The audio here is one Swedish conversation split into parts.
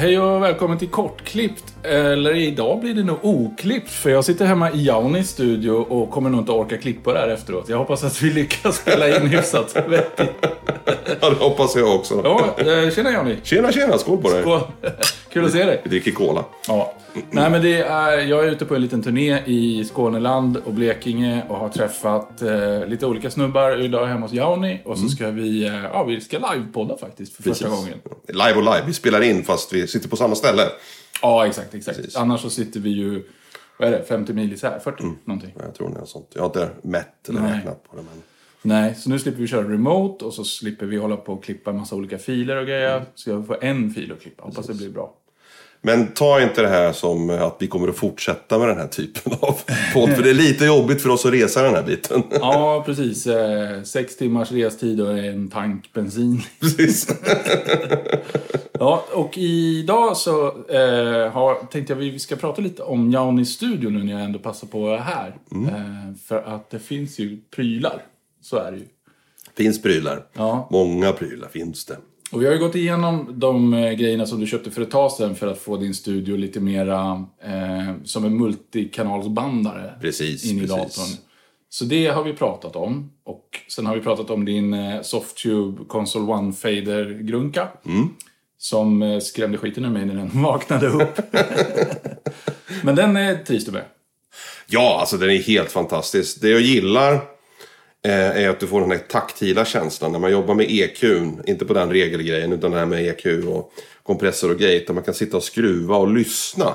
Hej och välkommen till Kortklippt. Eller idag blir det nog oklippt för jag sitter hemma i Jaunis studio och kommer nog inte orka klippa det här efteråt. Jag hoppas att vi lyckas spela in hyfsat vettigt. Ja, det hoppas jag också. Ja, eh, tjena Jauni. Tjena, tjena. Skål på dig. Skål. Kul att se dig. Vi dricker cola. Ja. Nej men det är, jag är ute på en liten turné i Skåneland och Blekinge och har träffat eh, lite olika snubbar. Idag är jag hemma hos Jauni och så ska vi, eh, ja vi ska livepodda faktiskt för första Precis. gången. Live och live. Vi spelar in fast vi sitter på samma ställe. Ja exakt, exakt. Precis. Annars så sitter vi ju, vad är det, 50 mil isär? 40 någonting. Jag tror det är sånt. Jag har inte mätt eller Nej. räknat på det. Men... Nej, så nu slipper vi köra remote och så slipper vi hålla på och klippa en massa olika filer och grejer. Så jag får en fil att klippa. Hoppas det blir bra. Men ta inte det här som att vi kommer att fortsätta med den här typen av podd. För det är lite jobbigt för oss att resa den här biten. Ja, precis. Eh, sex timmars restid och en tank bensin. Precis. Ja, och idag så eh, har, tänkte jag vi ska prata lite om Jaunis studio nu när jag ändå passar på att här. Eh, för att det finns ju prylar. Så är det ju. Finns prylar. Ja. Många prylar finns det. Och vi har ju gått igenom de eh, grejerna som du köpte för ett tag sedan för att få din studio lite mera eh, som en multikanalsbandare Precis, in i precis. datorn. Så det har vi pratat om. Och sen har vi pratat om din eh, Softube Console One Fader grunka. Mm. Som eh, skrämde skiten ur mig när den vaknade upp. Men den eh, trivs du med? Ja, alltså den är helt fantastisk. Det jag gillar är att du får den här taktila känslan när man jobbar med EQ. Inte på den regelgrejen utan det här med EQ och kompressor och gate. Där man kan sitta och skruva och lyssna.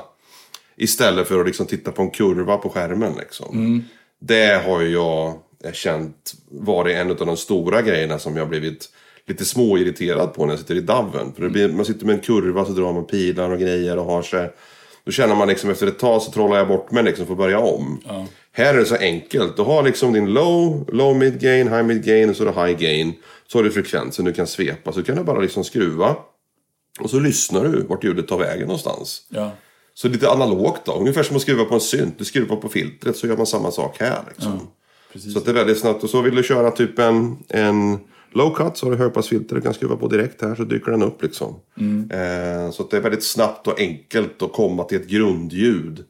Istället för att liksom titta på en kurva på skärmen. Liksom. Det har jag eh, känt varit en av de stora grejerna som jag blivit lite småirriterad på när jag sitter i daven. För blir, man sitter med en kurva så drar man pilar och grejer och har sig. Då känner man liksom efter ett tag så trollar jag bort mig liksom för att börja om. Här är det så enkelt. Du har liksom din low, low mid gain, high mid gain och så har du high gain. Så har du frekvensen du kan svepa. Så kan du bara liksom skruva. Och så lyssnar du vart ljudet tar vägen någonstans. Ja. Så lite analogt då. Ungefär som att skruva på en synt. Du skruvar på filtret så gör man samma sak här. Liksom. Precis. Så det är väldigt snabbt. Och så vill du köra typ en, en low cut så har du högpassfilter du kan skruva på direkt här så dyker den upp liksom. Eh, så att det är väldigt snabbt och enkelt att komma till ett grundljud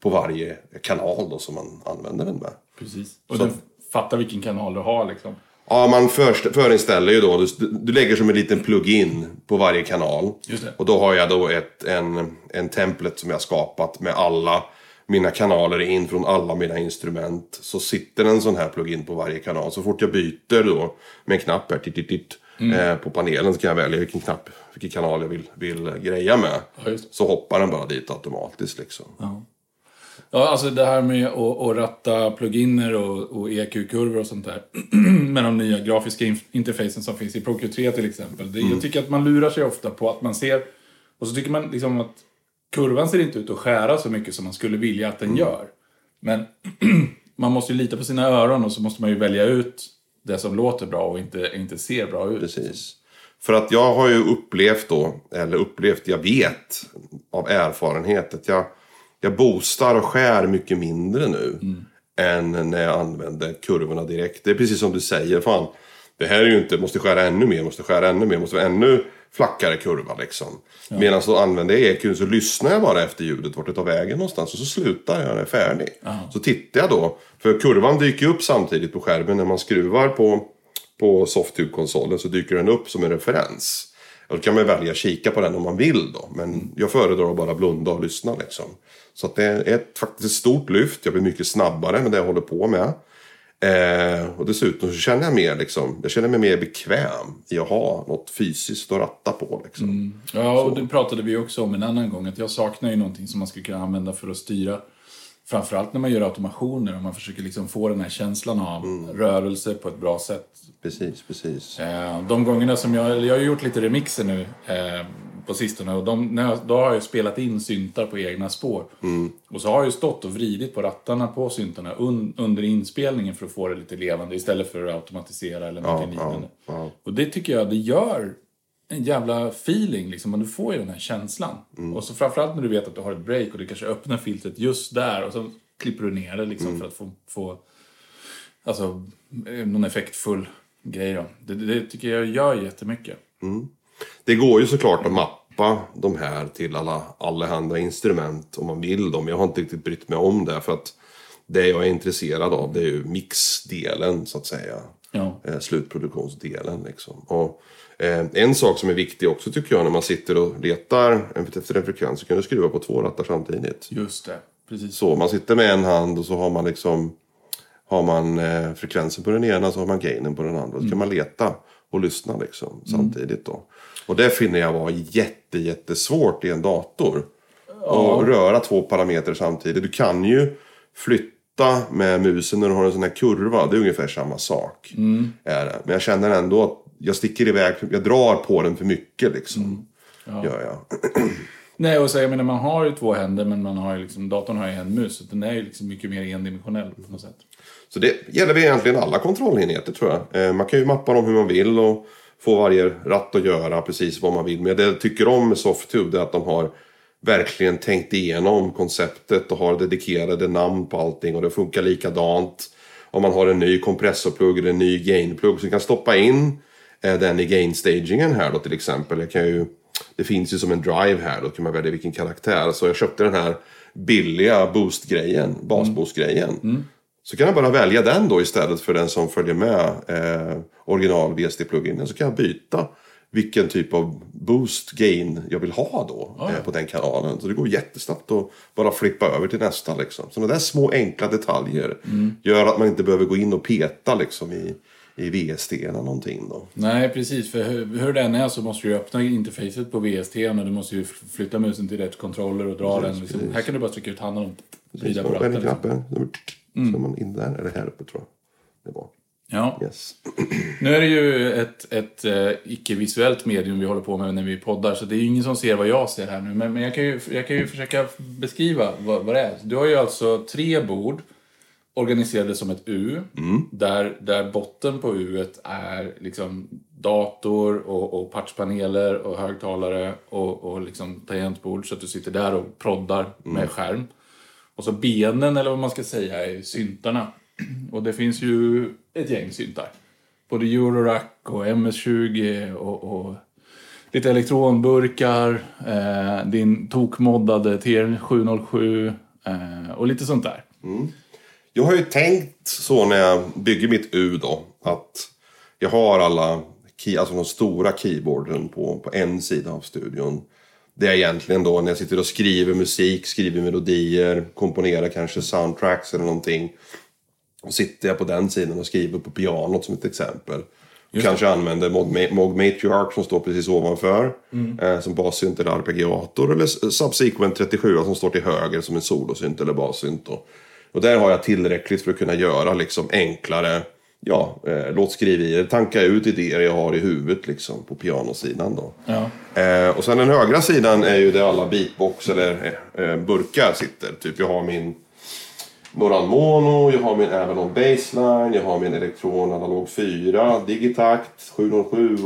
på varje kanal då som man använder den med. Precis. Och den fattar vilken kanal du har liksom. Ja, man för, förinställer ju då. Du, du lägger som en liten plugin på varje kanal. Och då har jag då ett, en, en template som jag skapat med alla mina kanaler in från alla mina instrument. Så sitter en sån här plugin på varje kanal. Så fort jag byter då med en knapp här, titt, titt, titt, Mm. eh, på panelen så kan jag välja vilken knapp, vilken kanal jag vill, vill greja med. Ja. Så hoppar den bara dit automatiskt liksom. Ja, alltså det här med att, att ratta pluginer och, och EQ-kurvor och sånt där. med de nya grafiska in- interfacen som finns i ProQ3 till exempel. Det, Jag tycker att man lurar sig ofta på att man ser... Och så tycker man liksom att kurvan ser inte ut att skära så mycket som man skulle vilja att den gör. Men man måste ju lita på sina öron och så måste man ju välja ut det som låter bra och inte, inte ser bra ut. Precis. För att jag har ju upplevt då, eller upplevt, jag vet av erfarenhet att jag, jag boostar och skär mycket mindre nu. Än när jag använder kurvorna direkt. Det är precis som du säger, fan. Det här är ju inte, måste skära ännu mer, måste skära ännu mer, måste vara ännu flackare kurva liksom. Medan så använder jag EQ så lyssnar jag bara efter ljudet vart det tar vägen någonstans och så slutar jag när jag är färdig. Så tittar jag då, för kurvan dyker upp samtidigt på skärmen när man skruvar på, på Softube-konsolen så dyker den upp som en referens. Och då kan man välja att kika på den om man vill då. Men jag föredrar att bara blunda och lyssna liksom. Så det är ett, faktiskt ett stort lyft. Jag blir mycket snabbare med det jag håller på med. Eh, och dessutom så känner jag mer liksom, jag känner mig mer bekväm i att ha något fysiskt att ratta på liksom. Ja, och det pratade vi också om en annan gång. Att jag saknar ju någonting som man skulle kunna använda för att styra. Framförallt när man gör automationer och man försöker liksom få den här känslan av rörelse på ett bra sätt. Precis, precis. Eh, De gångerna som jag, jag har gjort lite remixer nu eh, på sistone och de, då har jag spelat in syntar på egna spår. Och så har jag stått och vridit på rattarna på syntarna un, under inspelningen för att få det lite levande istället för att automatisera eller någonting ja, liknande. ja. Och det tycker jag det gör en jävla feeling liksom. Och du får ju den här känslan. Och så framförallt när du vet att du har ett break och du kanske öppnar filtret just där och så klipper du ner det liksom för att få, få alltså, eh, någon effektfull grej då. Det, det tycker jag gör jättemycket. Det går ju såklart att mappa de här till alla allehanda instrument om man vill dem. Jag har inte riktigt brytt mig om det för att det jag är intresserad av det är ju mixdelen så att säga. Ja. Eh, slutproduktionsdelen liksom. Och, eh, en sak som är viktig också tycker jag när man sitter och letar efter en frekvens så kan du skruva på två rattar samtidigt. Just det. Precis. Så man sitter med en hand och så har man liksom har man eh, frekvensen på den ena så har man gainen på den andra. Så kan man leta och lyssna liksom samtidigt då. Och det finner jag var jätte, jättesvårt i en dator. Att röra två parametrar samtidigt. Du kan ju flytta med musen när du har en sån här kurva. Det är ungefär samma sak. Det. Men jag känner ändå att jag sticker iväg, jag drar på den för mycket liksom. Gör jag. Nej, och så jag menar, man har ju två händer men man har ju liksom, datorn har ju en mus. Så den är ju liksom mycket mer endimensionell på något sätt. Så det gäller väl egentligen alla kontrollenheter tror jag. Eh, man kan ju mappa dem hur man vill och få varje ratt att göra precis vad man vill. Men det jag tycker om med Softube är att de har verkligen tänkt igenom konceptet och har dedikerade namn på allting och det funkar likadant. Om man har en ny kompressorplugg eller en ny gainplugg så kan stoppa in eh, den i gainstagingen här då till exempel. Jag kan ju, det finns ju som en drive här då kan man välja vilken karaktär. Så jag köpte den här billiga boost-grejen, basboost-grejen. Mm. Så kan jag bara välja den då istället för den som följer med eh, original VST-pluginen. Så kan jag byta vilken typ av boost gain jag vill ha då eh, på den kanalen. Så det går jättesnabbt att bara flippa över till nästa liksom. Sådana där små enkla detaljer gör att man inte behöver gå in och peta liksom i, i VST eller någonting då. Nej, precis. För hur, hur den är så måste du öppna interfacet på VST och du måste ju flytta musen till rätt kontroller och dra den. Liksom. Här kan du bara trycka ut handen och vrida på ratten. en Liksom. Knappen. Så är man in där, eller här uppe tror jag. Det var. Ja. Yes. Nu är det ju ett, ett eh, icke-visuellt medium vi håller på med när vi poddar, så det är ju ingen som ser vad jag ser här nu. Men, men jag, kan ju, jag kan ju försöka beskriva vad, vad det är. Du har ju alltså tre bord organiserade som ett U, där, där botten på U är liksom dator och, och patchpaneler och högtalare och, och liksom tangentbord, så att du sitter där och proddar med skärm. Och så benen, eller vad man ska säga, är syntarna. Och det finns ju ett gäng syntar. Både Eurorack och MS-20 och, och lite elektronburkar. Eh, din tokmoddade TR707 eh, och lite sånt där. Mm. Jag har ju tänkt så när jag bygger mitt U då. Att jag har alla key, alltså de stora keyboarden på, på en sida av studion. Det är egentligen då när jag sitter och skriver musik, skriver melodier, komponerar kanske soundtracks eller någonting. Och sitter jag på den sidan och skriver på pianot som ett exempel. kanske använder Moog Ma- Moog Matriarch som står precis ovanför. Eh, som bassynt eller arpeggiator. Eller Subsequent 37 som står till höger som en solosynt eller bassynt. Då. Och där har jag tillräckligt för att kunna göra liksom enklare ja, eh, låtskriverier. Tanka ut idéer jag har i huvudet liksom på pianosidan då. Ja. Eh, och sen den högra sidan är ju där alla beatbox eller eh, burkar sitter. Typ jag har min Moran Mono, jag har min Avalon Baseline, jag har min Electron Analog 4, Digitakt, 707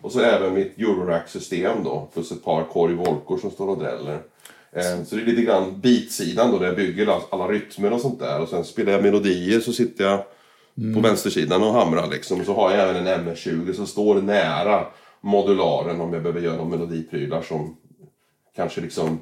och så även mitt Eurorack-system då. Plus ett par Korg Volkor som står och dräller. Eh, så det är lite grann beatsidan då där jag bygger alla rytmer och sånt där. Och sen spelar jag melodier så sitter jag på vänstersidan och hamrar liksom. Så har jag även en MS-20 som står nära modularen om jag behöver göra några melodiprylar som kanske liksom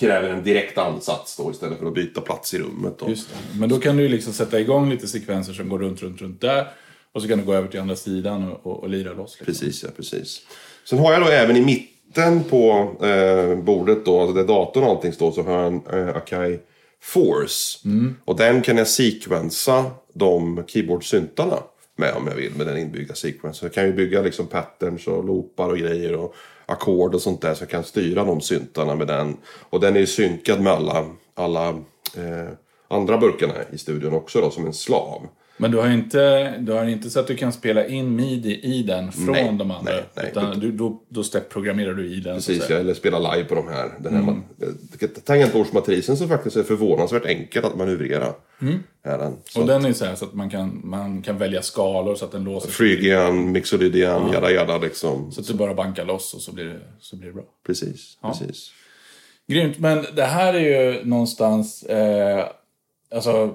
kräver en direkt ansats då istället för att byta plats i rummet. Då. Men då kan du ju liksom sätta igång lite sekvenser som går runt, runt, runt där. Och så kan du gå över till andra sidan och, och, och lira loss. Liksom. Precis, ja, precis. Sen har jag då även i mitten på eh, bordet då, alltså där datorn och allting står, så har jag en eh, Akai Force. Och den kan jag sequensa de keyboard-syntarna med om jag vill med den inbyggda sequensen. Så jag kan ju bygga liksom patterns och loopar och grejer och ackord och sånt där så jag kan styra de syntarna med den. Och den är ju synkad med alla, alla eh, andra burkarna i studion också då som en slav. Men du har inte, du har inte så att du kan spela in midi i den från Nej, de andra? nej, nej. Utan du, då, då stepprogrammerar du i den? Precis, eller spela live på de här. Den här mm. Tangentbordsmatrisen som faktiskt är förvånansvärt enkel att manövrera. Är den. Så Och den är så här så att man kan, man kan välja skalor så att den låser. Phrygian, Mixolydian, jada jada liksom. Så att du bara bankar loss och så blir det, så blir det bra. Precis, precis. Grymt, men det här är ju någonstans eh, alltså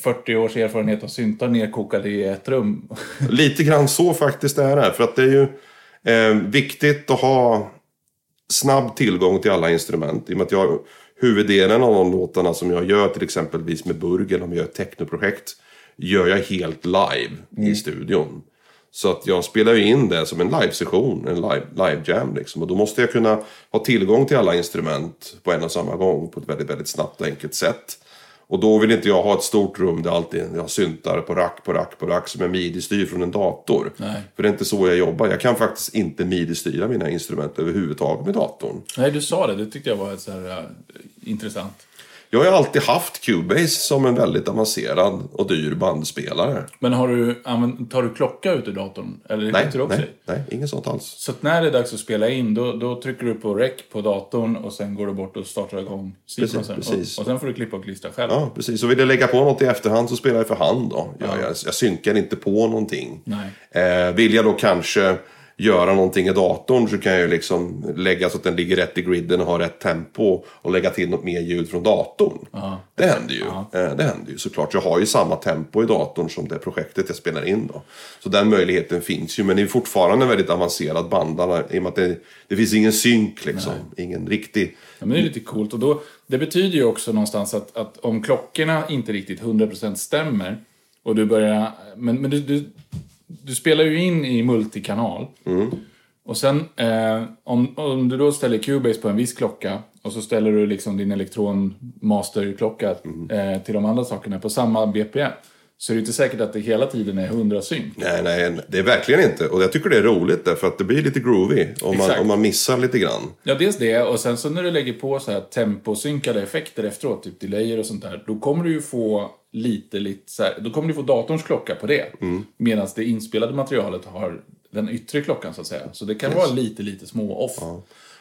40 års erfarenhet av syntar nerkokade i ett rum. Lite grann så faktiskt är det. För att det är ju eh, viktigt att ha snabb tillgång till alla instrument. I och med att jag, huvuddelen av de låtarna som jag gör till exempelvis med Burg eller om jag gör ett technoprojekt gör jag helt live i studion. Så att jag spelar ju in det som en live-session, en live, live jam liksom. Och då måste jag kunna ha tillgång till alla instrument på en och samma gång på ett väldigt, väldigt snabbt och enkelt sätt. Och då vill inte jag ha ett stort rum där alltid jag har syntar på rack på rack på rack som är midi-styr från en dator. Nej. För det är inte så jag jobbar. Jag kan faktiskt inte midi-styra mina instrument överhuvudtaget med datorn. Nej, du sa det. Det tyckte jag var så här, äh, intressant. Jag har ju alltid haft Cubase som en väldigt avancerad och dyr bandspelare. Men har du, tar du klocka ut ur datorn? Eller Nej, du också nej, nej, inget sånt alls. Så när det är dags att spela in, då, då trycker du på rec på datorn och sen går du bort och startar igång precis. Och, och sen får du klippa och klistra själv. Ja, precis. Så vill jag lägga på något i efterhand så spelar jag för hand då. Jag, jag, jag synkar inte på någonting. Nej. Eh, vill jag då kanske göra någonting i datorn så kan jag ju liksom lägga så att den ligger rätt i griden och har rätt tempo och lägga till något mer ljud från datorn. Ja. Det händer ju. Eh, det händer ju såklart. Jag har ju samma tempo i datorn som det projektet jag spelar in då. Så den möjligheten finns ju. Men det är fortfarande en väldigt avancerad bandare i och med att det, det finns ingen synk liksom. Ingen riktig... Ja, men det är lite coolt. Och då, det betyder ju också någonstans att, att om klockorna inte riktigt 100% stämmer och du börjar... Men, men du, du, du spelar ju in i multikanal. Och sen eh, om, om du då ställer Cubase på en viss klocka och så ställer du liksom din elektronmasterklocka eh, till de andra sakerna på samma BPM. Så är det inte säkert att det hela tiden är 100 synk. Nej, nej, det är verkligen inte. Och jag tycker det är roligt därför att det blir lite groovy om man, om man missar lite grann. Ja, dels det. Och sen så när du lägger på så här temposynkade effekter efteråt, typ delayer och sånt där, då kommer du ju få lite, lite så här, då kommer du få datorns klocka på det. Medan det inspelade materialet har den yttre klockan så att säga. Så det kan vara lite, lite små off.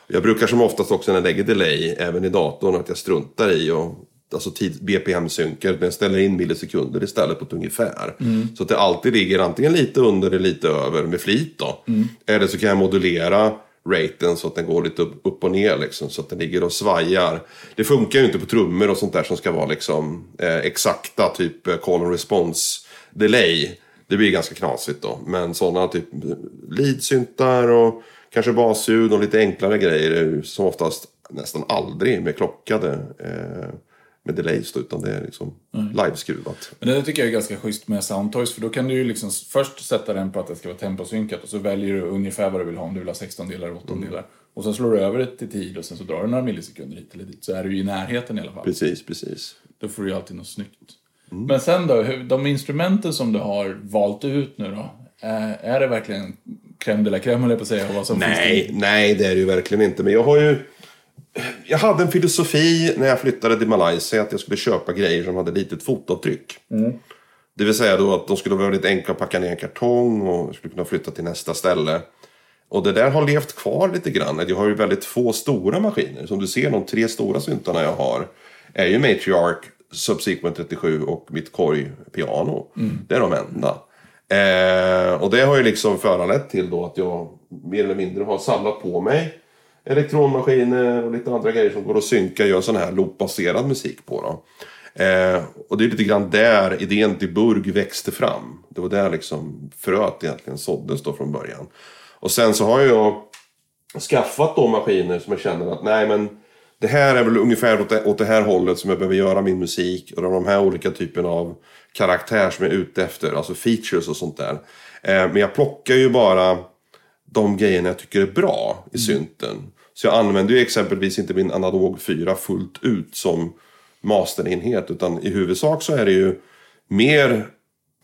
Jag brukar som oftast också när jag lägger delay, även i datorn, att jag struntar i och Alltså tid, BPM-synker, Den ställer in millisekunder istället på ett ungefär. Så att det alltid ligger antingen lite under eller lite över med flit då. Eller så kan jag modulera raten så att den går lite upp, och ner liksom. Så att den ligger och svajar. Det funkar ju inte på trummor och sånt där som ska vara liksom eh, exakta typ eh, call and response delay. Det blir ganska knasigt då. Men sådana typ eh, leadsyntar och kanske basljud och lite enklare grejer som oftast nästan aldrig med klockade eh, med delays då, utan det är liksom liveskruvat. Men det tycker jag är ganska schysst med Soundtoys för då kan du ju liksom först sätta den på att det ska vara temposynkat och så väljer du ungefär vad du vill ha om du vill ha 16 delar eller 18 delar. Och sen slår du över det till tid och sen så drar du några millisekunder hit eller dit så är du i närheten i alla fall. Precis, precis. Då får du ju alltid något snyggt. Men sen då, de instrumenten som du har valt ut nu då? Är, det verkligen crème de la crème höll jag på att säga? Vad som finns Nej, nej det är det ju verkligen inte. Men jag har ju... Jag hade en filosofi när jag flyttade till Malaysia att jag skulle köpa grejer som hade litet fotavtryck. Det vill säga då att de skulle vara väldigt enkla att packa ner i en kartong och skulle kunna flytta till nästa ställe. Och det där har levt kvar lite grann. Jag har ju väldigt få stora maskiner. Som du ser, de tre stora syntarna jag har är ju Matriarch, Subsequent 37 och mitt Korg-piano. Det är de enda. Eh, och det har ju liksom föranlett till då att jag mer eller mindre har samlat på mig elektronmaskiner och lite andra grejer som går att synka, gör sån här loopbaserad musik på. Då. Eh, och det är lite grann där idén till Burg växte fram. Det var där liksom fröet egentligen såddes då från början. Och sen så har jag skaffat då maskiner som jag känner att nej men det här är väl ungefär åt det, åt det här hållet som jag behöver göra min musik. Och de här olika typerna av karaktär som jag är ute efter, alltså features och sånt där. Eh, men jag plockar ju bara de grejerna jag tycker är bra i synten. Så jag använder ju exempelvis inte min analog 4 fullt ut som masterenhet. Utan i huvudsak så är det ju mer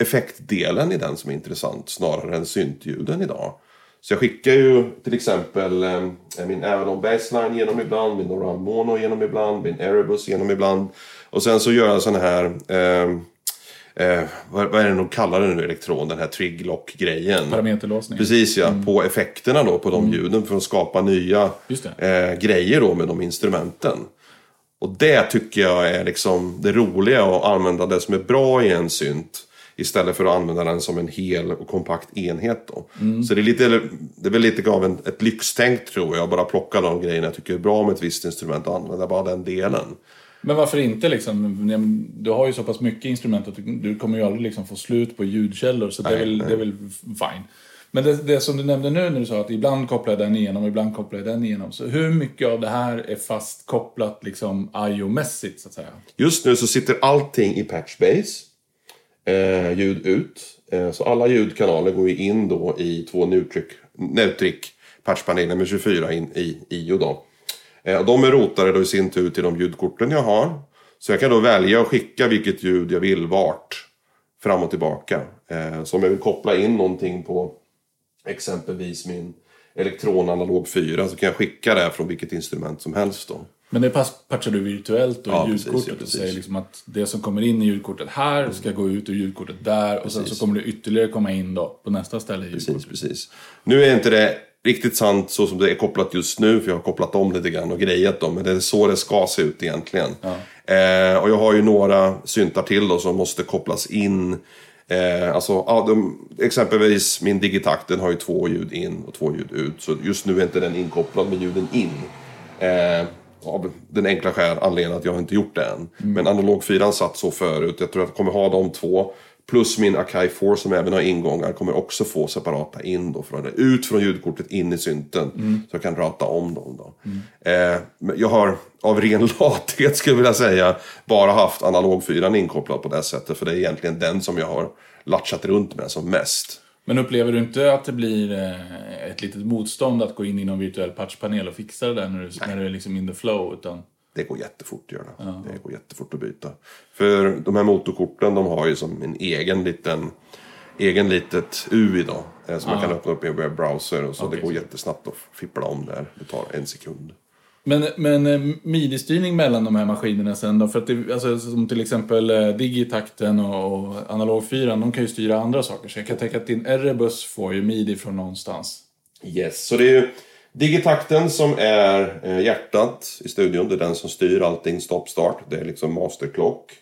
effektdelen i den som är intressant snarare än syntljuden idag. Så jag skickar ju till exempel eh, min Avalon Bassline genom ibland, min Oran Mono genom ibland, min Erebus genom ibland. Och sen så gör jag sån här, eh, eh, vad, vad är det de kallar det nu, elektron, den här triglock-grejen. Parameterlåsning. Precis ja, på effekterna då på de ljuden för att skapa nya eh, grejer då med de instrumenten. Och det tycker jag är liksom det roliga att använda det som är bra i en synt. Istället för att använda den som en hel och kompakt enhet då. Så det är, lite, det är väl lite av en, ett lyxtänk tror jag. Bara plocka de grejerna jag tycker är bra med ett visst instrument och använda bara den delen. Men varför inte liksom? Du har ju så pass mycket instrument att du, kommer ju aldrig liksom få slut på ljudkällor så det, är Nej, väl, nej. det är väl fine. Men det, det som du nämnde nu när du sa att ibland kopplar jag den igenom, ibland kopplar jag den igenom. Så hur mycket av det här är fastkopplat liksom IO-mässigt så att säga? Just nu så sitter allting i Patchbase. Eh, ljud ut. Eh, så alla ljudkanaler går ju in då i två Nutric, Nutric patchpaneler med 24 in i IO då. Eh, och de är rotade då i sin tur till de ljudkorten jag har. Så jag kan då välja att skicka vilket ljud jag vill vart. Fram och tillbaka. Eh, så om jag vill koppla in någonting på exempelvis min Elektron Analog 4 så kan jag skicka det från vilket instrument som helst då. Men det patchar du virtuellt då Ja, i precis, ljudkortet ja, och precis. säger liksom att det som kommer in i ljudkortet här ska gå ut ur ljudkortet där och sen så kommer det ytterligare komma in då på nästa ställe i ljudkortet. Precis, precis. Nu är inte det riktigt sant så som det är kopplat just nu, för jag har kopplat om lite grann och grejat dem. Men det är så det ska se ut egentligen. Eh, och jag har ju några syntar till då som måste kopplas in. Eh, alltså, ja, de, exempelvis min Digitakt, den har ju två ljud in och två ljud ut. Så just nu är inte den inkopplad med ljuden in. Eh, av den enkla skäl anledningen att jag inte gjort det än. Men analog 4 satt så förut. Jag tror att jag kommer ha de två. Plus min Akai 4 som även har ingångar kommer också få separata in då. Från ut från ljudkortet in i synten. Så jag kan rata om dem då. Eh, men jag har av ren lathet skulle jag vilja säga bara haft analog 4 inkopplad på det sättet. För det är egentligen den som jag har latchat runt med som mest. Men upplever du inte att det blir eh, ett litet motstånd att gå in i någon virtuell patchpanel och fixa det där när du, när du är liksom in the flow? Utan, Det går jättefort att göra det. Det går jättefort att byta. För de här motorkorten de har ju som en egen liten egen litet UI då. eh, Som man kan öppna upp i en webbrowser och så Okej, det går jättesnabbt att fippla om där. Det tar en sekund. men men eh, midi-styrning mellan de här maskinerna sen då? För att det, alltså, som till exempel eh, Digitakten och, och Analog 4, de kan ju styra andra saker. Så jag kan tänka att din Erebus får ju midi från någonstans. Yes, så det är ju Digitakten som är eh, hjärtat i studion. Det är den som styr allting stopp-start. Det är liksom masterklock.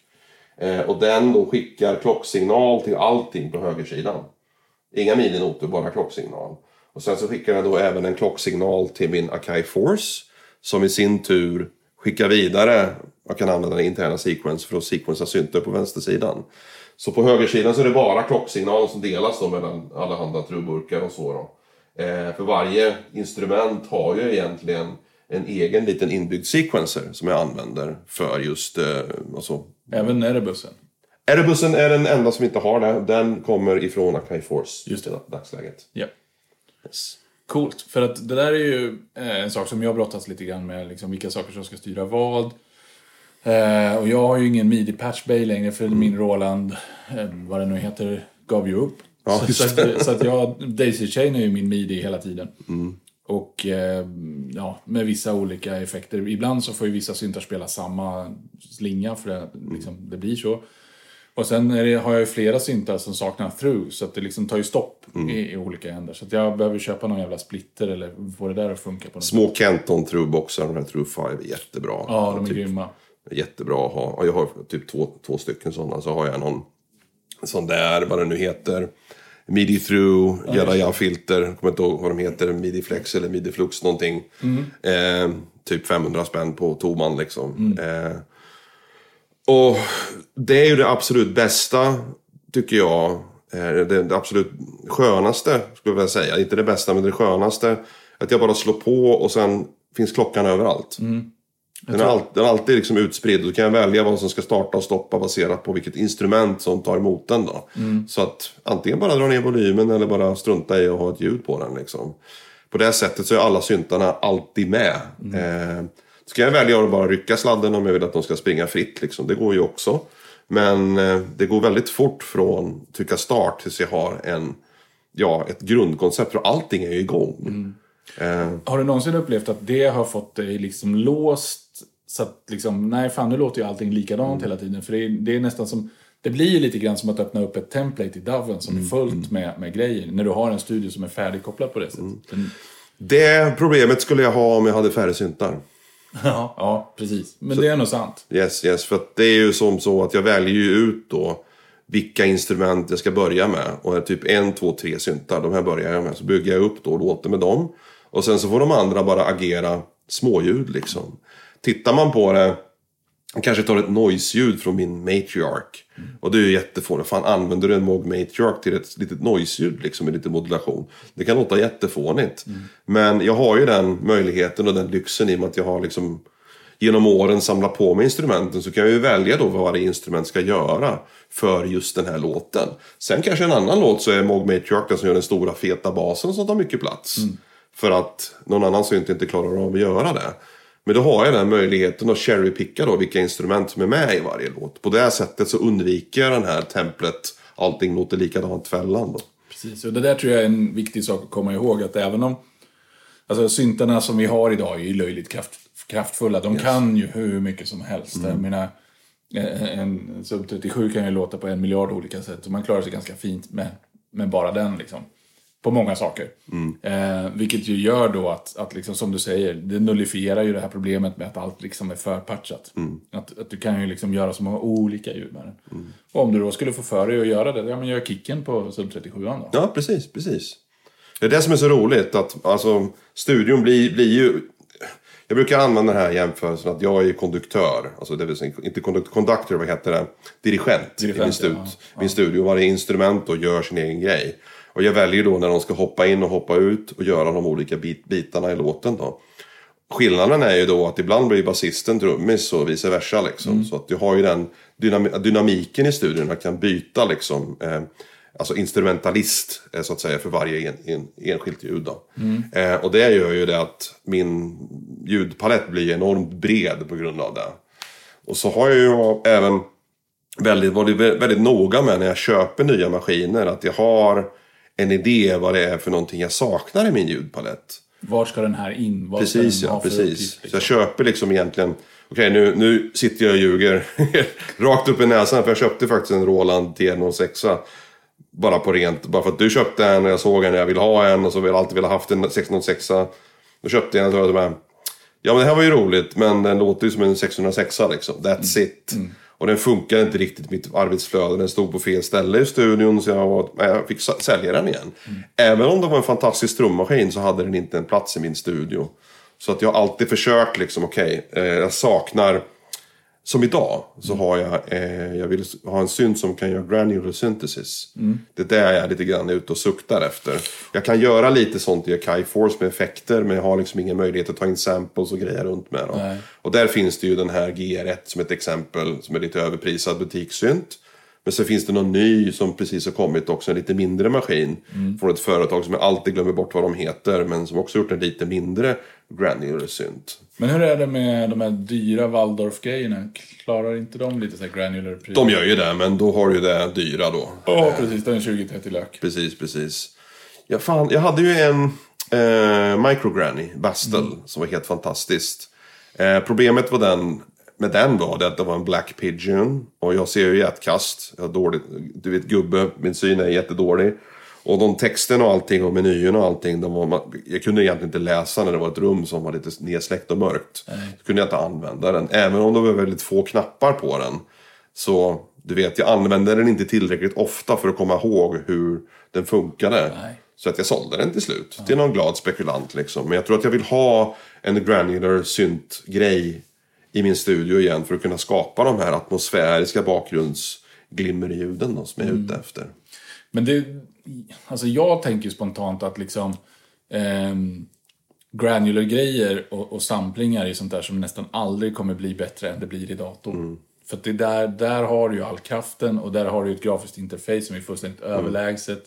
Eh, och den då skickar klocksignal till allting på högersidan. Inga mininoter, bara klocksignal. Och sen så skickar den då även en klocksignal till min Akai Force. Som i sin tur skickar vidare, jag kan använda den interna sequence för att sequensa synter på vänstersidan. Så på högersidan så är det bara klocksignal som delas då mellan alla handa trubburkar och så då. Eh, för varje instrument har ju egentligen en egen liten inbyggd sequencer som jag använder för just eh, alltså, Även Erebusen. Erebusen är den enda som inte har det. Den kommer ifrån Akai Force Just det. i dagsläget. Ja. Yes. Coolt, för att det där är ju eh, en sak som jag brottas lite grann med, liksom vilka saker som ska styra vad. Eh, och jag har ju ingen midi patch bay längre för min Roland, eh, vad det nu heter, gav ju upp. Ja, så, att, så att jag, Daisy Chain är ju min midi hela tiden. Och eh, ja, med vissa olika effekter. Ibland så får ju vissa syntar spela samma slinga för det, liksom, det blir så. Och sen det, har jag ju flera syntar som saknar through så att det liksom tar ju stopp i, i olika ändar. Så att jag behöver köpa någon jävla splitter eller få det där att funka på något. Små Kenton Trueboxar, de här True 5, är jättebra. Ja, de är typ, grymma. Jättebra att ha. Jag har typ två, två stycken sådana. Så har jag någon sån där, vad det nu heter. Midi through, Jedi filter, jag kommer inte ihåg vad de heter, Midi flex eller Midi flux någonting. Eh, typ 500 spänn på toman liksom. Eh, och det är ju det absolut bästa, tycker jag. Eh, Det, det absolut skönaste, skulle jag vilja säga. Inte det bästa, men det skönaste. Att jag bara slår på och sen finns klockan överallt. Den är, all, den är alltid liksom utspridd. Då kan jag välja vad som ska starta och stoppa baserat på vilket instrument som tar emot den. Då. Så att antingen bara dra ner volymen eller bara strunta i att ha ett ljud på den. Liksom. På det sättet så är alla syntarna alltid med. Eh, så kan jag välja att bara rycka sladden om jag vill att de ska springa fritt. Liksom. Det går ju också. Men eh, det går väldigt fort från trycka start tills jag har en, ja, ett grundkoncept. För allting är ju igång. Eh, Har du någonsin upplevt att det har fått dig liksom låst? Så att liksom, nej fan nu låter ju allting likadant hela tiden. För det är, det är nästan som, det blir ju lite grann som att öppna upp ett template i Doven som är fullt med, med grejer. När du har en studio som är färdigkopplad på det sättet. Den, det problemet skulle jag ha om jag hade färre syntar. ja, ja, precis. Men det är nog sant. Yes, yes. För det är ju som så att jag väljer ju ut då vilka instrument jag ska börja med. Och är typ en, två, tre syntar, de här börjar jag med. Så bygger jag upp då och låter med dem. Och sen så får de andra bara agera småljud liksom. Tittar man på det Jag kanske tar ett noise-ljud från min matriark. Och det är ju jättefånigt. Fan, använder du en Moog matriark till ett litet noise-ljud liksom med lite modulation? Det kan låta jättefånigt. Men jag har ju den möjligheten och den lyxen i och med att jag har liksom genom åren samlat på mig instrumenten så kan jag ju välja då vad varje instrument ska göra för just den här låten. Sen kanske en annan låt så är Moog Matriarch den som gör den stora feta basen som tar mycket plats. För att någon annan synt inte klarar av att göra det. Men då har jag den möjligheten att cherrypicka då vilka instrument som är med i varje låt. På det här sättet så undviker jag den här templet allting låter likadant fällan då. Precis, och det där tror jag är en viktig sak att komma ihåg. Att även om alltså, syntarna som vi har idag är ju löjligt kraft, kraftfulla. De kan ju hur mycket som helst. Mm. Jag menar, eh, en Sub 37 kan ju låta på en miljard olika sätt. Och man klarar sig ganska fint med, med bara den. Liksom. På många saker. Mm. Eh, vilket ju gör då att, att liksom, som du säger, det nullifierar ju det här problemet med att allt liksom är förpatchat. Mm. Att, att du kan ju liksom göra så många olika ljud med den. Och om du då skulle få för dig att göra det, ja men gör kicken på Sub 37 då. Ja, precis, precis. Det är det som är så roligt att alltså, studion blir, blir ju... Jag brukar använda den här jämförelsen att jag är konduktör. Alltså det vill säga, inte konduktör, conductor, vad heter det? Dirigent, Dirigent, i min, stud, ja, min studio. Varje instrument då gör sin egen grej. Och jag väljer då när de ska hoppa in och hoppa ut och göra de olika bit, bitarna i låten då. Skillnaden är ju då att ibland blir basisten trummis och vice versa liksom. Så att du har ju den dynam- dynamiken i studion. Man kan byta liksom. Eh, alltså instrumentalist eh, så att säga för varje en, en, enskilt ljud. Då. Eh, och det gör ju det att min ljudpalett blir enormt bred på grund av det. Och så har jag ju även väldigt, varit vä- väldigt noga med när jag köper nya maskiner att jag har en idé vad det är för någonting jag saknar i min ljudpalett. Var ska den här in? Vad Precis ja, precis. uppgift, Så liksom? jag köper liksom egentligen, okej nu, nu sitter jag och ljuger rakt upp i näsan för jag köpte faktiskt en Roland T06 bara på rent, bara för att du köpte en och jag såg en och jag ville ha en och så har jag alltid velat haft en 606 Då köpte jag en och så var jag ja men det här var ju roligt men den låter ju som en 606 liksom, that's it. Och den funkar inte riktigt mitt arbetsflöde. Den stod på fel ställe i studion så jag, var, jag fick sälja den igen. Även om det var en fantastisk trummaskin så hade den inte en plats i min studio. Så att jag har alltid försökt liksom, okej, eh, jag saknar som idag så har jag, eh, jag vill ha en synt som kan göra granular synthesis. Det är där jag är lite grann ute och suktar efter. Jag kan göra lite sånt i Akai Force med effekter men jag har liksom ingen möjlighet att ta in samples och grejer runt med dem. Och där finns det ju den här GR1 som ett exempel som är lite överprisad butikssynt. Men så finns det någon ny som precis har kommit också, en lite mindre maskin. Från ett företag som jag alltid glömmer bort vad de heter men som också gjort en lite mindre granular synt. Men hur är det med de här dyra Waldorf-grejerna? Klarar inte de lite så här granular pris? De gör ju det, men då har du ju det dyra då. Ja, precis. Den är 20-30 lök. Precis, precis. Ja, fan, jag hade ju en eh, Microgranny, Bastel, som var helt fantastiskt. Eh, problemet var den, med den var det att det var en Black Pigeon. Och jag ser ju i ett kast. Jag dåligt, du vet gubbe, min syn är jättedålig. Och de texten och allting och menyerna och allting. De var, jag kunde egentligen inte läsa när det var ett rum som var lite nedsläckt och mörkt. Så kunde jag inte använda den. Även om det var väldigt få knappar på den. Så du vet, jag använde den inte tillräckligt ofta för att komma ihåg hur den funkade. Nej. Så att jag sålde den till slut. Till någon glad spekulant liksom. Men jag tror att jag vill ha en granular synt-grej i min studio igen. För att kunna skapa de här atmosfäriska bakgrundsglimmerljuden som jag är ute efter. Men det... Alltså jag tänker spontant att liksom... ehm, granular-grejer och, och samplingar är sånt där som nästan aldrig kommer bli bättre än det blir i datorn. För att det där, där har du ju all kraften och där har du ett grafiskt interface som är fullständigt överlägset.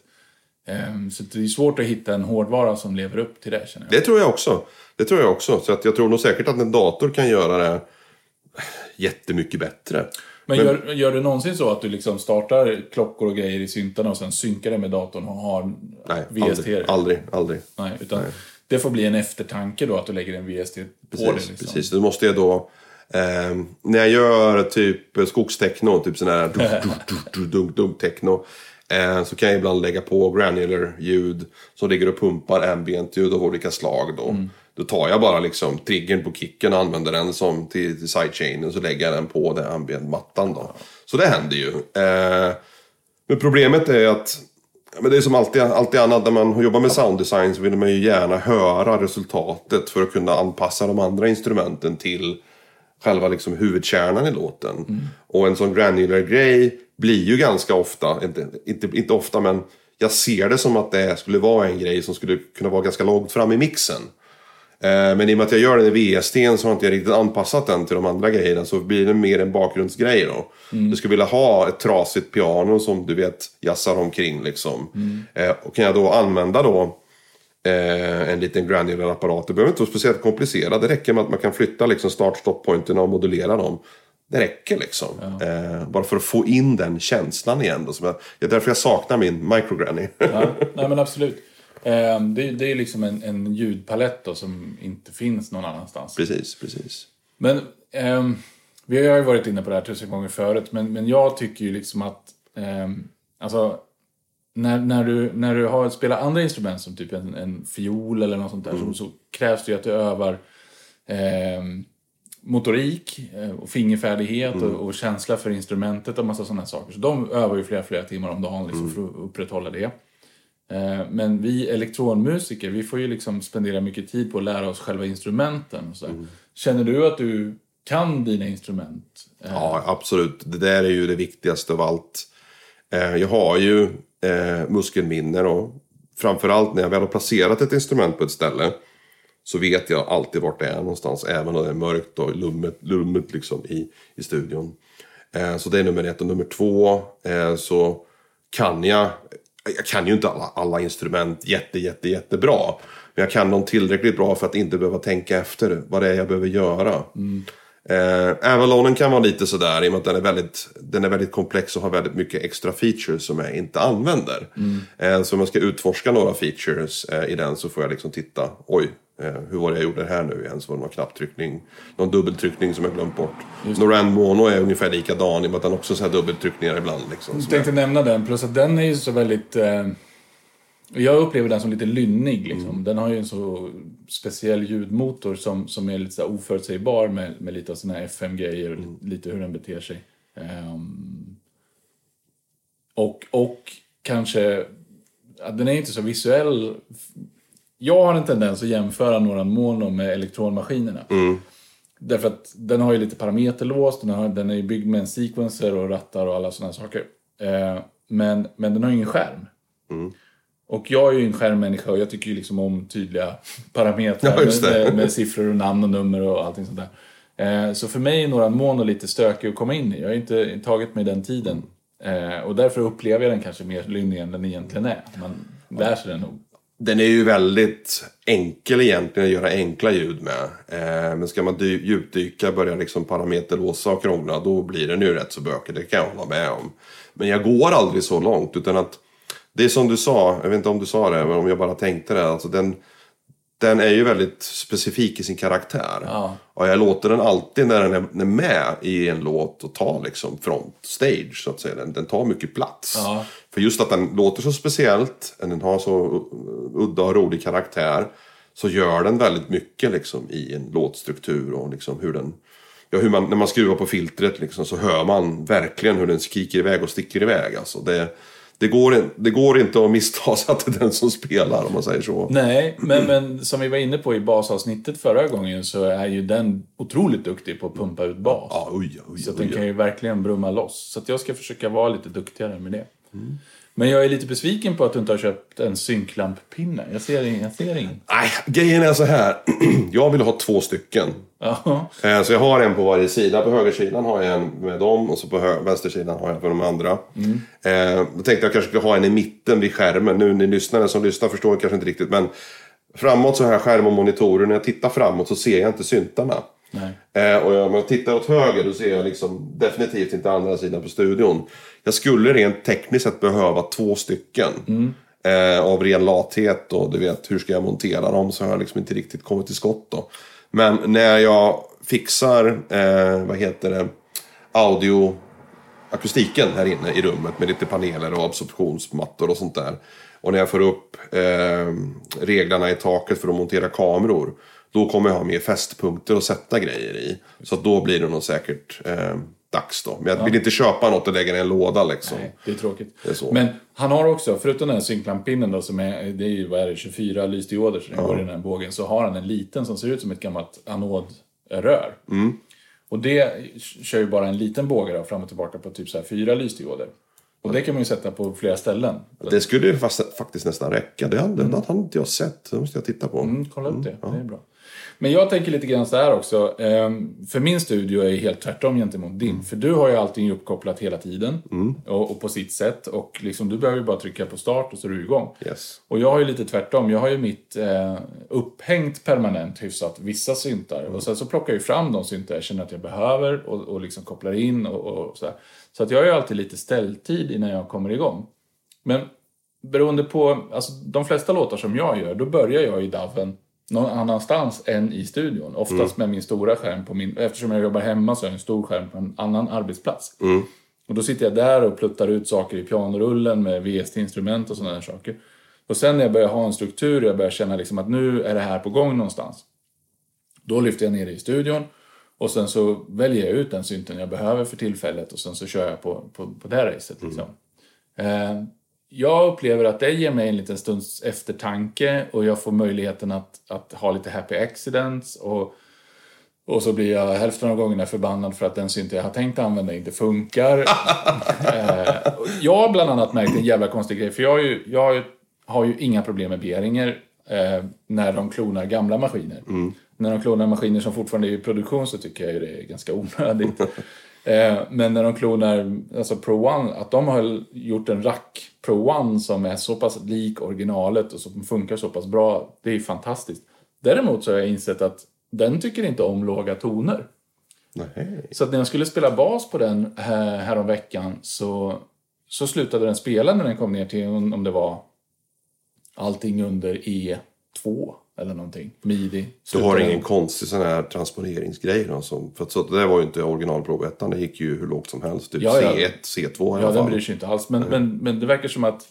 Ehm, så det är svårt att hitta en hårdvara som lever upp till det känner jag. Det tror jag också. Det tror jag också. Så att jag tror nog säkert att en dator kan göra det jättemycket bättre. Men, gör, gör du någonsin så att du liksom startar klockor och grejer i syntarna och sen synkar det med datorn och har Nej, VST? aldrig, aldrig, aldrig. Nej, utan det får bli en eftertanke då att du lägger en VST på det. Precis, Liksom. precis. Då måste jag då... Eh, när jag gör typ skogstechno, typ sån här dunk, dunk, dunk, dunk, dunk, dunk, techno. Eh, så kan jag ibland lägga på granular ljud som ligger och pumpar ambient ljud av olika slag då. Då tar jag bara liksom triggern på kicken och använder den som till, till sidechainen så lägger jag den på den ambient-mattan då. Så det händer ju. Eh, men problemet är att Men det är som alltid, alltid annat, när man jobbar med sounddesign så vill man ju gärna höra resultatet för att kunna anpassa de andra instrumenten till själva liksom huvudkärnan i låten. Och en sån granular grej blir ju ganska ofta, inte, inte, inte ofta men jag ser det som att det skulle vara en grej som skulle kunna vara ganska långt fram i mixen. Eh, Men i och med att jag gör den i VST så har inte jag riktigt anpassat den till de andra grejerna. Så blir det mer en bakgrundsgrej då. Du skulle vilja ha ett trasigt piano som du vet jassar omkring liksom. Eh, Och kan jag då använda då eh, en liten granular apparat. Det behöver inte vara speciellt komplicerat. Det räcker med att man kan flytta liksom start stop pointerna och modulera dem. Det räcker liksom. Eh, bara för att få in den känslan igen. Då, som jag, det är därför jag saknar min microgranny. Ja, nej men absolut. Ehm, det, det är liksom en, en ljudpalett då, som inte finns någon annanstans. precis, precis. Men ehm, vi har ju varit inne på det här tusen gånger förut, men, men jag tycker ju liksom att ehm, alltså, när, när, du, när du har spelar andra instrument som typ en, en fiol eller något sånt där så, så krävs det ju att du övar ehm, motorik eh, och fingerfärdighet och, och känsla för instrumentet och massa sådana saker. Så de övar ju flera, flera timmar om dagen liksom, för att upprätthålla det. Eh, Men vi elektronmusiker, vi får ju liksom spendera mycket tid på att lära oss själva instrumenten. Där. Känner du att du kan dina instrument? Eh, Ja, absolut. Det där är ju det viktigaste av allt. Eh, Jag har ju muskelminne och framförallt när jag väl har placerat ett instrument på ett ställe så vet jag alltid vart det är någonstans. Även om det är mörkt och lummet, lummet liksom i, i studion. Så det är nummer ett. Och nummer två så kan jag, jag kan ju inte alla, alla instrument jätte, jätte, jättebra. Men jag kan dem tillräckligt bra för att inte behöva tänka efter vad det är jag behöver göra. Mm. Eh, Avalonen kan vara lite sådär i och med att den är, väldigt, den är väldigt komplex och har väldigt mycket extra features som jag inte använder. Eh, så om jag ska utforska några features eh, i den så får jag liksom titta. Oj, eh, hur var det jag gjorde här nu igen? Så var det någon knapptryckning, någon dubbeltryckning som jag glömt bort. Noran Mono är ungefär likadan i och med att den också har dubbeltryckningar ibland. Liksom, Jag tänkte nämna den, plus att den är ju så väldigt... Eh, jag upplever den som lite lynnig. Liksom. Den har ju en så speciell ljudmotor som, som är lite så oförutsägbar med, med lite av sina FM-grejer och li- lite hur den beter sig. Ehm, och, och kanske... Den är inte så visuell. Jag har en tendens att jämföra några mono med elektronmaskinerna. Därför att den har ju lite parameterlås, den, har, den är ju byggd med en sequencer och rattar och alla sådana saker. Eh, men, men den har ingen skärm. Och jag är ju en skärmmänniska och jag tycker ju liksom om tydliga parametrar Ja, med, med siffror och namn och nummer och allting sånt där. Eh, så för mig är några mono lite stökig att komma in i. Jag har inte tagit mig den tiden. Eh, och därför upplever jag den kanske mer lynnig än den egentligen är. Man lär sig den nog. Den är ju väldigt enkel egentligen att göra enkla ljud med. Eh, men ska man dy- djupdyka, börja liksom parameterlåsa och krångla, då blir den ju rätt så bökig. Det kan jag hålla med om. Men jag går aldrig så långt, utan att det är som du sa, jag vet inte om du sa det, men om jag bara tänkte det. Alltså den, den är ju väldigt specifik i sin karaktär. Ja. Och jag låter den alltid när den är- är med i en låt och tar liksom front stage så att säga. Den, den tar mycket plats. Ja. För just att den låter så speciellt, den har så udda och rolig karaktär. Så gör den väldigt mycket liksom i en låtstruktur och liksom hur den... Ja, hur man, när man skruvar på filtret liksom, så hör man verkligen hur den skriker iväg och sticker iväg. Alltså det, det, går, det går inte att missta sig att det är den som spelar om man säger så. Nej, men, men som vi var inne på i basavsnittet förra gången så är ju den otroligt duktig på att pumpa ut bas. Ja, oj, oj, Så oj, den kan ju verkligen brumma loss. Så jag ska försöka vara lite duktigare med det. Men jag är lite besviken på att du inte har köpt en synklamppinne. Jag ser ingen. Jag ser ingen. Nej, grejen är så här. jag vill ha två stycken. Ja. Eh, Så jag har en på varje sida. På högersidan har jag en med dem och så på vänstersidan har jag för de andra. Eh, då tänkte jag kanske skulle ha en i mitten vid skärmen. Nu ni lyssnare som lyssnar förstår kanske inte riktigt. Men framåt så har jag skärm och monitorer. När jag tittar framåt så ser jag inte syntarna. Eh, och om jag tittar åt höger då ser jag liksom definitivt inte andra sidan på studion. Jag skulle rent tekniskt sett behöva två stycken. Eh, av ren lathet och du vet hur ska jag montera dem så har jag liksom inte riktigt kommit till skott då. Men när jag fixar, eh, vad heter det, audio akustiken här inne i rummet med lite paneler och absorptionsmattor och sånt där. Och när jag får upp eh, reglarna i taket för att montera kameror. Då kommer jag ha mer fästpunkter att sätta grejer i. Så då blir det nog säkert eh, dags då. Men jag vill inte köpa något och lägga det i en låda liksom. Nej, det är tråkigt. Det är. Men han har också, förutom den här synklampinnen då som är, det är ju, vad är det, 24 lysdioder som går i den här bågen. Så har han en liten som ser ut som ett gammalt anodrör. Mm. Och det kör ju bara en liten båge då, fram och tillbaka på typ så här fyra lysdioder. Och det kan man ju sätta på flera ställen. Det skulle ju fast, faktiskt nästan räcka. Det hade, det hade inte jag sett. Det måste jag titta på. Mm, kolla upp det, det är bra. Men jag tänker lite grann så här också. ehm, För min studio är helt tvärtom gentemot din. För du har ju allting uppkopplat hela tiden. Och, och på sitt sätt. Och liksom, du behöver ju bara trycka på start och så är du igång. Yes. Och jag har ju lite tvärtom. Jag har ju mitt eh, upphängt permanent hyfsat vissa syntar. Och sen så plockar jag ju fram de syntar jag känner att jag behöver och, och liksom kopplar in och, och så här. Så att jag har ju alltid lite ställtid innan jag kommer igång. Men beroende på, alltså de flesta låtar som jag gör, då börjar jag i DAVen någon annanstans än i studion. Oftast med min stora skärm på min, eftersom jag jobbar hemma så har jag en stor skärm på en annan arbetsplats. Och då sitter jag där och pluttar ut saker i pianorullen med VST-instrument och sådana saker. Och sen när jag börjar ha en struktur, jag börjar känna liksom att nu är det här på gång någonstans. Då lyfter jag ner det i studion och sen så väljer jag ut den synten jag behöver för tillfället och sen så kör jag på, på, på det racet. Liksom. Eh, jag upplever att det ger mig en liten stunds eftertanke och jag får möjligheten att, att ha lite happy accidents och, och så blir jag hälften av gångerna förbannad för att den synt jag har tänkt använda inte funkar. eh, jag har bland annat märkt en jävla konstig grej för jag, har ju, jag har ju, har ju inga problem med Behringer eh, när de klonar gamla maskiner. När de klonar maskiner som fortfarande är i produktion så tycker jag ju det är ganska onödigt. Eh, Men när de klonar alltså Pro One, att de har gjort en rack Pro One som är så pass lik originalet och som funkar så pass bra, det är fantastiskt. Däremot så har jag insett att den tycker inte om låga toner. Nej. Så att när jag skulle spela bas på den här, här veckan så, så slutade den spela när den kom ner till om det var allting under E2 eller någonting. Midi. Du har den- ingen konstig sån här transponeringsgrej då, som, för att så, det där var ju inte original Pro 1, det gick ju hur lågt som helst. Typ Ja, ja. C1, C2 i Ja, alla den fall. bryr sig inte alls. Men, men, men det verkar som att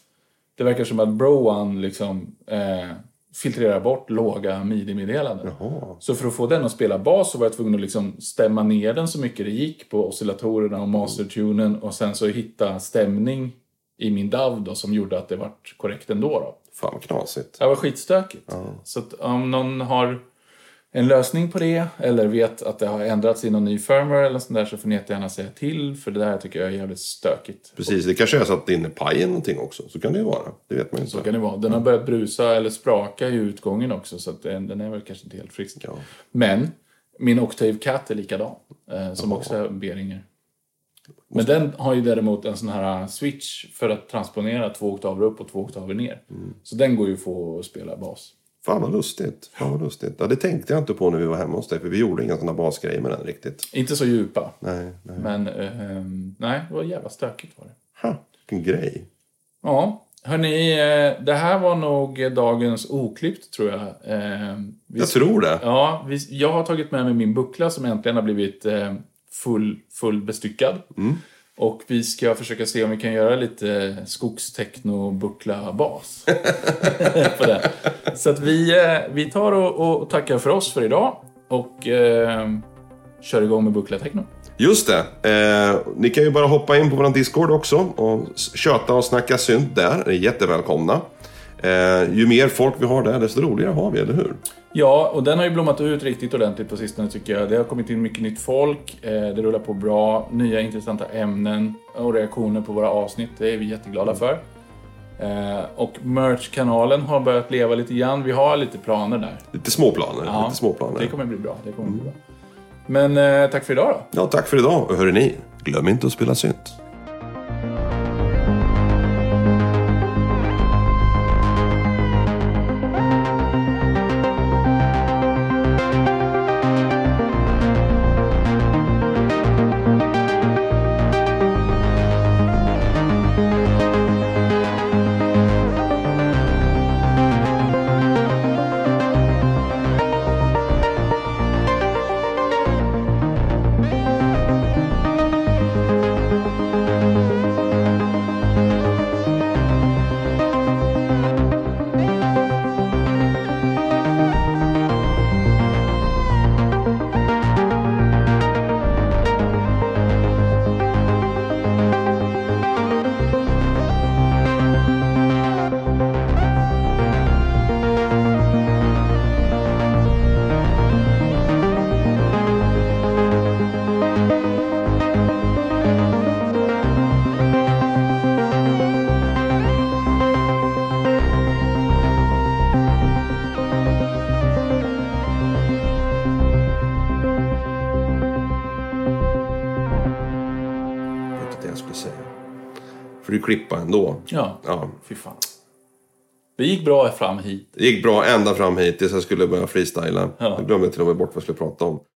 det verkar som att Bro One liksom eh, filtrerar bort låga midi-meddelanden. Så för att få den att spela bas så var jag tvungen att liksom stämma ner den så mycket det gick på oscillatorerna och mastertunen och sen så hitta stämning i min DAV då som gjorde att det vart korrekt ändå. Då. Fan vad knasigt. Det var skitstökigt. Så att om någon har en lösning på det eller vet att det har ändrats i någon ny firmware eller sånt där så får ni jättegärna säga till för det där tycker jag är jävligt stökigt. Precis, det kanske är så att det är inne pajen någonting också. Så kan det ju vara. Det vet man ju inte. Så kan det vara. Den har börjat brusa eller spraka i utgången också så att den, den är väl kanske inte helt frisk. Ja. Men min Octave Cat är likadan. Eh, som också är Behringer. Men den har ju däremot en sån här switch för att transponera två oktaver upp och två oktaver ner. Så den går ju att få att spela bas. Fan vad lustigt. Fan vad lustigt. Ja, det tänkte jag inte på när vi var hemma hos dig. För vi gjorde inga sådana basgrejer med den riktigt. Inte så djupa. Nej, nej. Men eh, nej, det var jävla stökigt var det. Ha, vilken grej. Ja, hörni, eh, det här var nog dagens oklippt tror jag. Eh, vi Jag tror det. Ja, vi, jag har tagit med mig min buckla som äntligen har blivit eh, full, full bestyckad. Och vi ska försöka se om vi kan göra lite skogstechno-buckla-bas. på den. Så att vi, eh, vi tar och, och tackar för oss för idag och eh, kör igång med buckla techno. Just det. Eh, ni kan ju bara hoppa in på vår Discord också och köta och snacka synt där. Ni är jättevälkomna. Eh, ju mer folk vi har där, desto roligare har vi, eller hur? Ja, och den har ju blommat ut riktigt ordentligt på sistone tycker jag. Det har kommit in mycket nytt folk, eh, det rullar på bra, nya intressanta ämnen och reaktioner på våra avsnitt. Det är vi jätteglada för. Eh, och merch-kanalen har börjat leva lite grann. Vi har lite planer där. Lite småplaner. Ja, Lite småplaner. Det kommer bli bra. Det kommer bli bra. Men eh, tack för idag då. Ja, tack för idag. Och hörni, ni, glöm inte att spela synt. Klippa ändå. Ja, Ja. fy fan. Det gick bra fram hit. Det gick bra ända fram hit tills jag skulle börja freestyla. Ja. Jag glömde till och med bort vad jag skulle prata om.